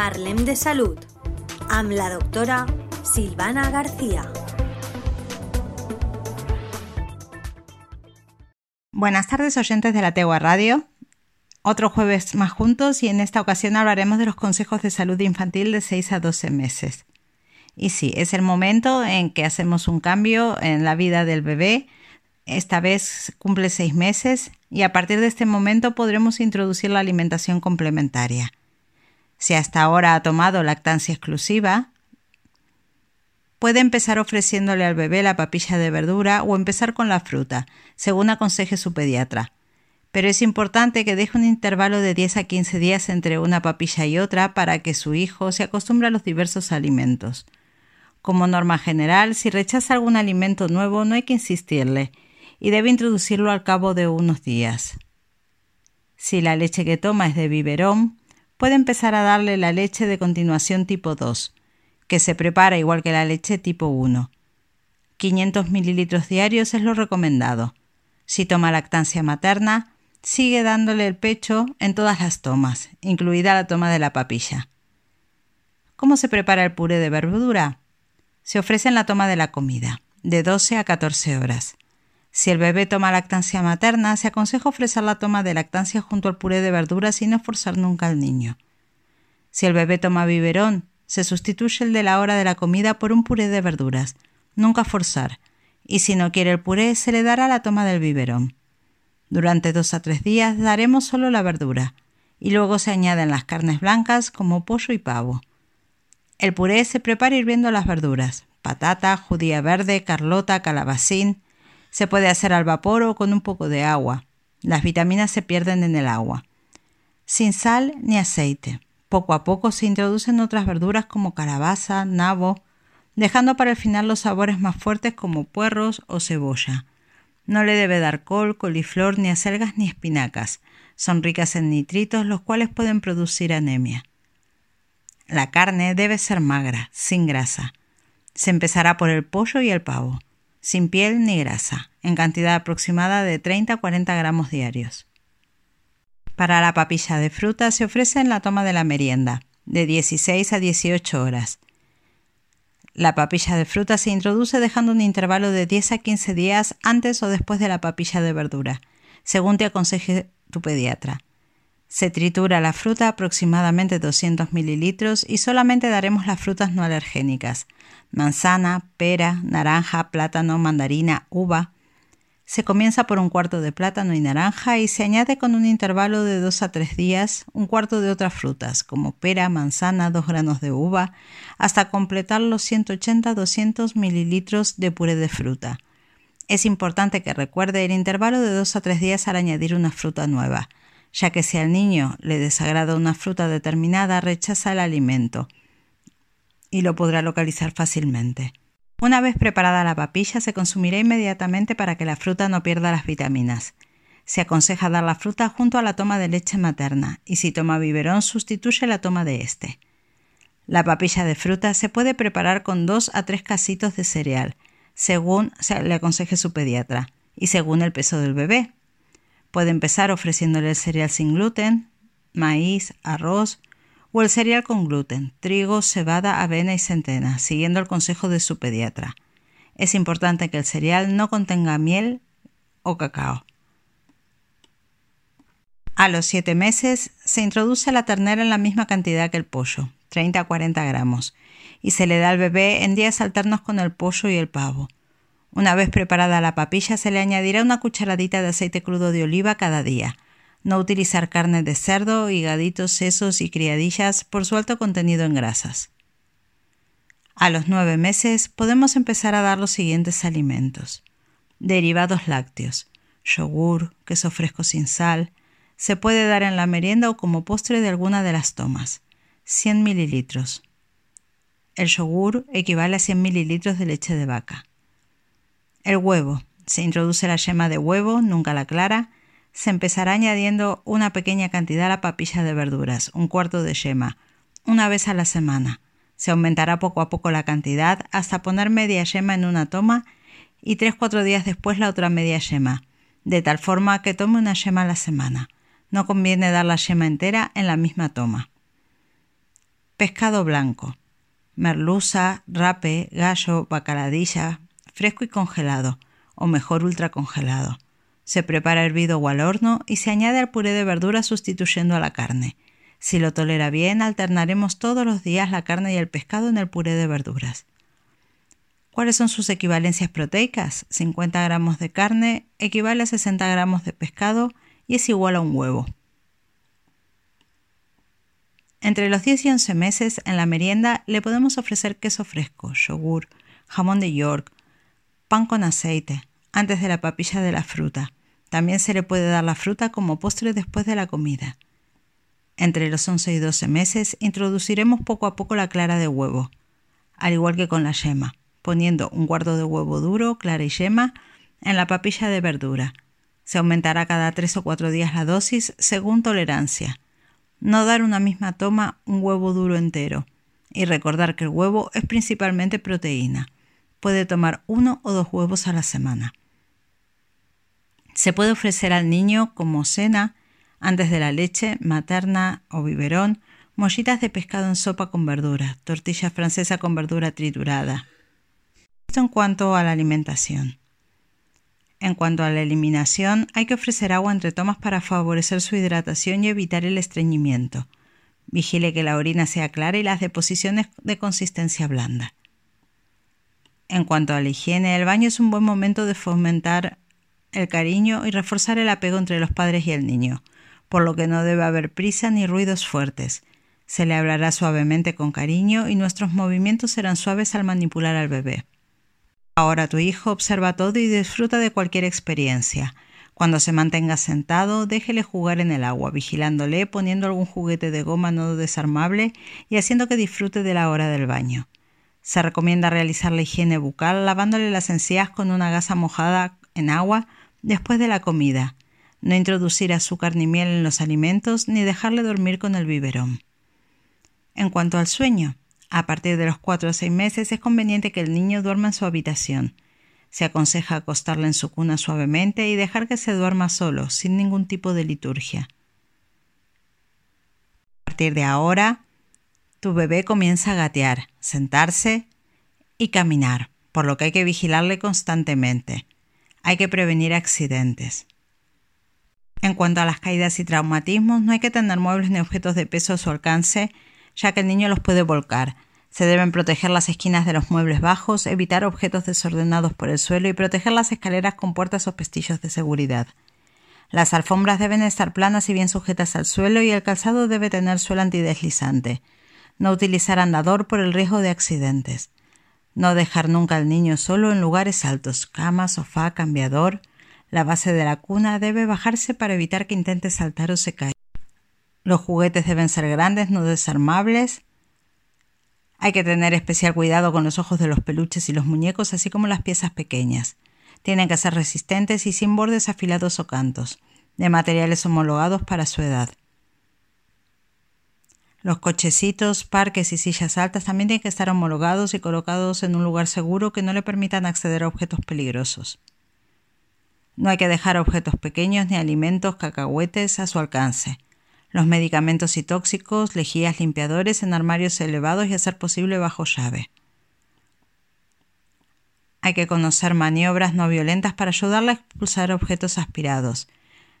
Parlem de Salud amb la doctora Silvana García. Buenas tardes oyentes de la Tegua Radio. Otro jueves más juntos y en esta ocasión hablaremos de los consejos de salud infantil de 6 a 12 meses. Y sí, es el momento en que hacemos un cambio en la vida del bebé. Esta vez cumple 6 meses y a partir de este momento podremos introducir la alimentación complementaria. Si hasta ahora ha tomado lactancia exclusiva, puede empezar ofreciéndole al bebé la papilla de verdura o empezar con la fruta, según aconseje su pediatra pero es importante que deje un intervalo de 10 a 15 días entre una papilla y otra para que su hijo se acostumbre a los diversos alimentos. Como norma general, si rechaza algún alimento nuevo no hay que insistirle y debe introducirlo al cabo de unos días. Si la leche que toma es de biberón, puede empezar a darle la leche de continuación tipo 2, que se prepara igual que la leche tipo 1. 500 mililitros diarios es lo recomendado. Si toma lactancia materna, sigue dándole el pecho en todas las tomas, incluida la toma de la papilla. ¿Cómo se prepara el puré de verdura? Se ofrece en la toma de la comida, de 12 a 14 horas. Si el bebé toma lactancia materna, se aconseja ofrecer la toma de lactancia junto al puré de verduras y no forzar nunca al niño. Si el bebé toma biberón, se sustituye el de la hora de la comida por un puré de verduras, nunca forzar, y si no quiere el puré, se le dará la toma del biberón. Durante dos a tres días daremos solo la verdura y luego se añaden las carnes blancas como pollo y pavo. El puré se prepara hirviendo las verduras, patata, judía verde, carlota, calabacín. Se puede hacer al vapor o con un poco de agua. Las vitaminas se pierden en el agua. Sin sal ni aceite. Poco a poco se introducen otras verduras como calabaza, nabo, dejando para el final los sabores más fuertes como puerros o cebolla. No le debe dar col, coliflor, ni acelgas ni espinacas. Son ricas en nitritos, los cuales pueden producir anemia. La carne debe ser magra, sin grasa. Se empezará por el pollo y el pavo, sin piel ni grasa, en cantidad aproximada de 30 a 40 gramos diarios. Para la papilla de fruta se ofrece en la toma de la merienda, de 16 a 18 horas, la papilla de fruta se introduce dejando un intervalo de 10 a 15 días antes o después de la papilla de verdura, según te aconseje tu pediatra. Se tritura la fruta aproximadamente 200 mililitros y solamente daremos las frutas no alergénicas, manzana, pera, naranja, plátano, mandarina, uva, se comienza por un cuarto de plátano y naranja y se añade con un intervalo de 2 a 3 días un cuarto de otras frutas, como pera, manzana, 2 granos de uva, hasta completar los 180-200 mililitros de puré de fruta. Es importante que recuerde el intervalo de 2 a 3 días al añadir una fruta nueva, ya que si al niño le desagrada una fruta determinada, rechaza el alimento y lo podrá localizar fácilmente. Una vez preparada la papilla, se consumirá inmediatamente para que la fruta no pierda las vitaminas. Se aconseja dar la fruta junto a la toma de leche materna y si toma biberón sustituye la toma de este. La papilla de fruta se puede preparar con dos a tres casitos de cereal, según le aconseje su pediatra y según el peso del bebé. Puede empezar ofreciéndole el cereal sin gluten, maíz, arroz, o el cereal con gluten, trigo, cebada, avena y centena, siguiendo el consejo de su pediatra. Es importante que el cereal no contenga miel o cacao. A los 7 meses se introduce la ternera en la misma cantidad que el pollo, 30 a 40 gramos, y se le da al bebé en días alternos con el pollo y el pavo. Una vez preparada la papilla se le añadirá una cucharadita de aceite crudo de oliva cada día, no utilizar carne de cerdo, higaditos, sesos y criadillas por su alto contenido en grasas. A los nueve meses podemos empezar a dar los siguientes alimentos. Derivados lácteos, yogur, queso fresco sin sal, se puede dar en la merienda o como postre de alguna de las tomas. 100 mililitros. El yogur equivale a 100 mililitros de leche de vaca. El huevo. Se introduce la yema de huevo, nunca la clara, se empezará añadiendo una pequeña cantidad a la papilla de verduras, un cuarto de yema, una vez a la semana. Se aumentará poco a poco la cantidad hasta poner media yema en una toma y 3-4 días después la otra media yema, de tal forma que tome una yema a la semana. No conviene dar la yema entera en la misma toma. Pescado blanco. Merluza, rape, gallo, bacaladilla, fresco y congelado, o mejor ultracongelado. Se prepara hervido o al horno y se añade al puré de verduras sustituyendo a la carne. Si lo tolera bien, alternaremos todos los días la carne y el pescado en el puré de verduras. ¿Cuáles son sus equivalencias proteicas? 50 gramos de carne equivale a 60 gramos de pescado y es igual a un huevo. Entre los 10 y 11 meses, en la merienda le podemos ofrecer queso fresco, yogur, jamón de York, pan con aceite, antes de la papilla de la fruta. También se le puede dar la fruta como postre después de la comida. Entre los 11 y 12 meses introduciremos poco a poco la clara de huevo, al igual que con la yema poniendo un cuarto de huevo duro, clara y yema, en la papilla de verdura. Se aumentará cada tres o cuatro días la dosis según tolerancia. No dar una misma toma un huevo duro entero. Y recordar que el huevo es principalmente proteína. Puede tomar uno o dos huevos a la semana. Se puede ofrecer al niño como cena, antes de la leche materna o biberón, mollitas de pescado en sopa con verdura, tortilla francesa con verdura triturada, esto en cuanto a la alimentación. En cuanto a la eliminación, hay que ofrecer agua entre tomas para favorecer su hidratación y evitar el estreñimiento. Vigile que la orina sea clara y las deposiciones de consistencia blanda. En cuanto a la higiene, el baño es un buen momento de fomentar el cariño y reforzar el apego entre los padres y el niño, por lo que no debe haber prisa ni ruidos fuertes. Se le hablará suavemente con cariño y nuestros movimientos serán suaves al manipular al bebé. Ahora tu hijo observa todo y disfruta de cualquier experiencia. Cuando se mantenga sentado, déjele jugar en el agua, vigilándole, poniendo algún juguete de goma no desarmable y haciendo que disfrute de la hora del baño. Se recomienda realizar la higiene bucal lavándole las encías con una gasa mojada en agua después de la comida. No introducir azúcar ni miel en los alimentos ni dejarle dormir con el biberón. En cuanto al sueño, a partir de los 4 o 6 meses es conveniente que el niño duerma en su habitación. Se aconseja acostarle en su cuna suavemente y dejar que se duerma solo, sin ningún tipo de liturgia. A partir de ahora, tu bebé comienza a gatear, sentarse y caminar, por lo que hay que vigilarle constantemente. Hay que prevenir accidentes. En cuanto a las caídas y traumatismos, no hay que tener muebles ni objetos de peso a su alcance ya que el niño los puede volcar. Se deben proteger las esquinas de los muebles bajos, evitar objetos desordenados por el suelo y proteger las escaleras con puertas o pestillos de seguridad. Las alfombras deben estar planas y bien sujetas al suelo y el calzado debe tener suelo antideslizante. No utilizar andador por el riesgo de accidentes. No dejar nunca al niño solo en lugares altos, cama, sofá, cambiador. La base de la cuna debe bajarse para evitar que intente saltar o se caiga. Los juguetes deben ser grandes, no desarmables. Hay que tener especial cuidado con los ojos de los peluches y los muñecos, así como las piezas pequeñas. Tienen que ser resistentes y sin bordes afilados o cantos, de materiales homologados para su edad. Los cochecitos, parques y sillas altas también tienen que estar homologados y colocados en un lugar seguro que no le permitan acceder a objetos peligrosos. No hay que dejar objetos pequeños ni alimentos, cacahuetes a su alcance los medicamentos y tóxicos, lejías limpiadores en armarios elevados y hacer posible bajo llave. Hay que conocer maniobras no violentas para ayudarle a expulsar objetos aspirados.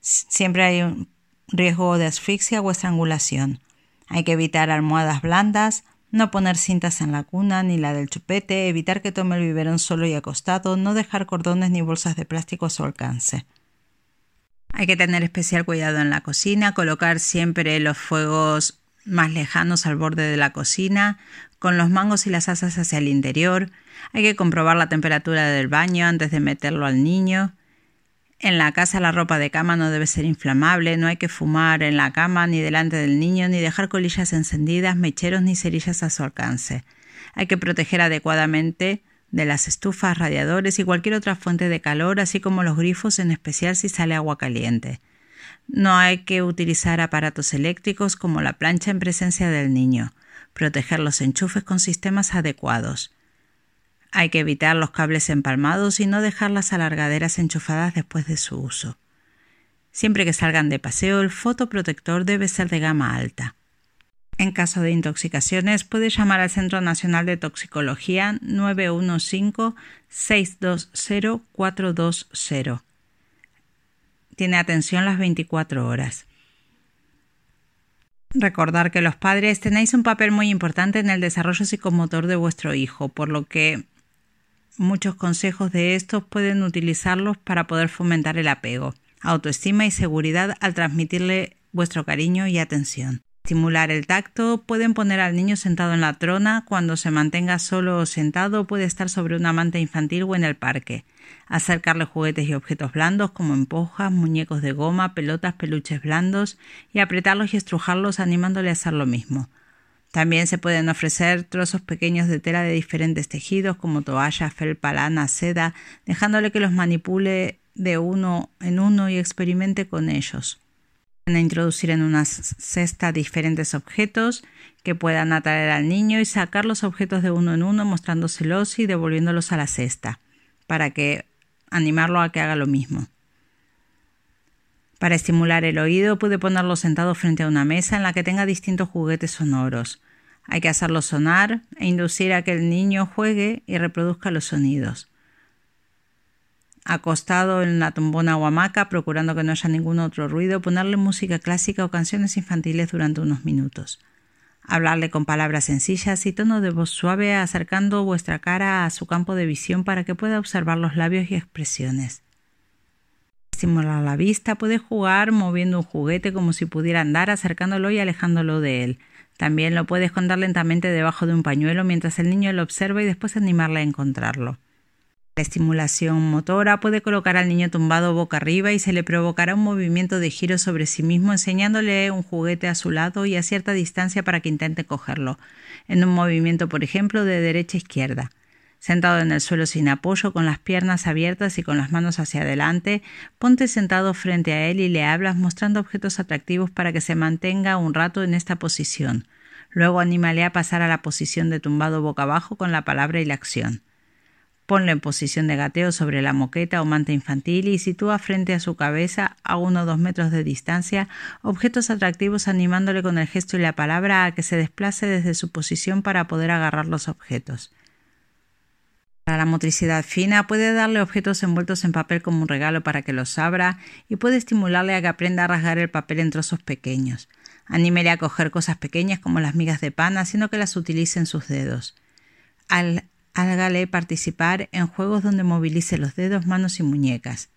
Siempre hay un riesgo de asfixia o estrangulación. Hay que evitar almohadas blandas, no poner cintas en la cuna ni la del chupete, evitar que tome el biberón solo y acostado, no dejar cordones ni bolsas de plástico a su alcance. Hay que tener especial cuidado en la cocina, colocar siempre los fuegos más lejanos al borde de la cocina, con los mangos y las asas hacia el interior. Hay que comprobar la temperatura del baño antes de meterlo al niño. En la casa la ropa de cama no debe ser inflamable, no hay que fumar en la cama ni delante del niño, ni dejar colillas encendidas, mecheros ni cerillas a su alcance. Hay que proteger adecuadamente de las estufas, radiadores y cualquier otra fuente de calor, así como los grifos, en especial si sale agua caliente. No hay que utilizar aparatos eléctricos como la plancha en presencia del niño. Proteger los enchufes con sistemas adecuados. Hay que evitar los cables empalmados y no dejar las alargaderas enchufadas después de su uso. Siempre que salgan de paseo, el fotoprotector debe ser de gama alta. En caso de intoxicaciones, puede llamar al Centro Nacional de Toxicología 915-620-420. Tiene atención las 24 horas. Recordar que los padres tenéis un papel muy importante en el desarrollo psicomotor de vuestro hijo, por lo que muchos consejos de estos pueden utilizarlos para poder fomentar el apego, autoestima y seguridad al transmitirle vuestro cariño y atención. Estimular el tacto, pueden poner al niño sentado en la trona, cuando se mantenga solo o sentado puede estar sobre una manta infantil o en el parque. Acercarle juguetes y objetos blandos como empojas, muñecos de goma, pelotas, peluches blandos y apretarlos y estrujarlos animándole a hacer lo mismo. También se pueden ofrecer trozos pequeños de tela de diferentes tejidos como toallas, felpa, lana, seda, dejándole que los manipule de uno en uno y experimente con ellos a introducir en una cesta diferentes objetos que puedan atraer al niño y sacar los objetos de uno en uno mostrándoselos y devolviéndolos a la cesta para que animarlo a que haga lo mismo. Para estimular el oído puede ponerlo sentado frente a una mesa en la que tenga distintos juguetes sonoros. Hay que hacerlo sonar e inducir a que el niño juegue y reproduzca los sonidos acostado en la tumbona o hamaca, procurando que no haya ningún otro ruido, ponerle música clásica o canciones infantiles durante unos minutos. Hablarle con palabras sencillas y tono de voz suave, acercando vuestra cara a su campo de visión para que pueda observar los labios y expresiones. Estimular la vista, puede jugar moviendo un juguete como si pudiera andar, acercándolo y alejándolo de él. También lo puede esconder lentamente debajo de un pañuelo mientras el niño lo observa y después animarle a encontrarlo. La estimulación motora puede colocar al niño tumbado boca arriba y se le provocará un movimiento de giro sobre sí mismo enseñándole un juguete a su lado y a cierta distancia para que intente cogerlo, en un movimiento por ejemplo de derecha a izquierda. Sentado en el suelo sin apoyo, con las piernas abiertas y con las manos hacia adelante, ponte sentado frente a él y le hablas mostrando objetos atractivos para que se mantenga un rato en esta posición. Luego anímale a pasar a la posición de tumbado boca abajo con la palabra y la acción. Ponle en posición de gateo sobre la moqueta o manta infantil y sitúa frente a su cabeza, a uno o dos metros de distancia, objetos atractivos animándole con el gesto y la palabra a que se desplace desde su posición para poder agarrar los objetos. Para la motricidad fina puede darle objetos envueltos en papel como un regalo para que los abra y puede estimularle a que aprenda a rasgar el papel en trozos pequeños. Anímele a coger cosas pequeñas como las migas de pan haciendo que las utilice en sus dedos. Al Hágale participar en juegos donde movilice los dedos, manos y muñecas,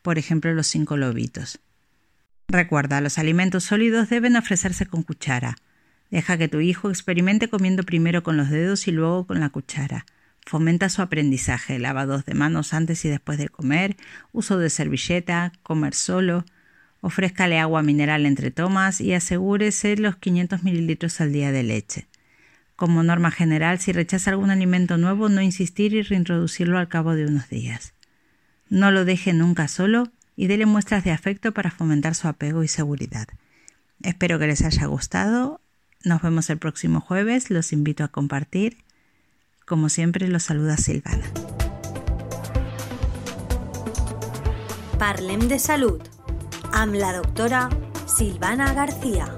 por ejemplo los cinco lobitos. Recuerda, los alimentos sólidos deben ofrecerse con cuchara. Deja que tu hijo experimente comiendo primero con los dedos y luego con la cuchara. Fomenta su aprendizaje, lavados de manos antes y después de comer, uso de servilleta, comer solo, ofrézcale agua mineral entre tomas y asegúrese los 500 mililitros al día de leche. Como norma general, si rechaza algún alimento nuevo, no insistir y reintroducirlo al cabo de unos días. No lo deje nunca solo y dele muestras de afecto para fomentar su apego y seguridad. Espero que les haya gustado. Nos vemos el próximo jueves. Los invito a compartir. Como siempre, los saluda Silvana. Parlem de salud. Am la doctora Silvana García.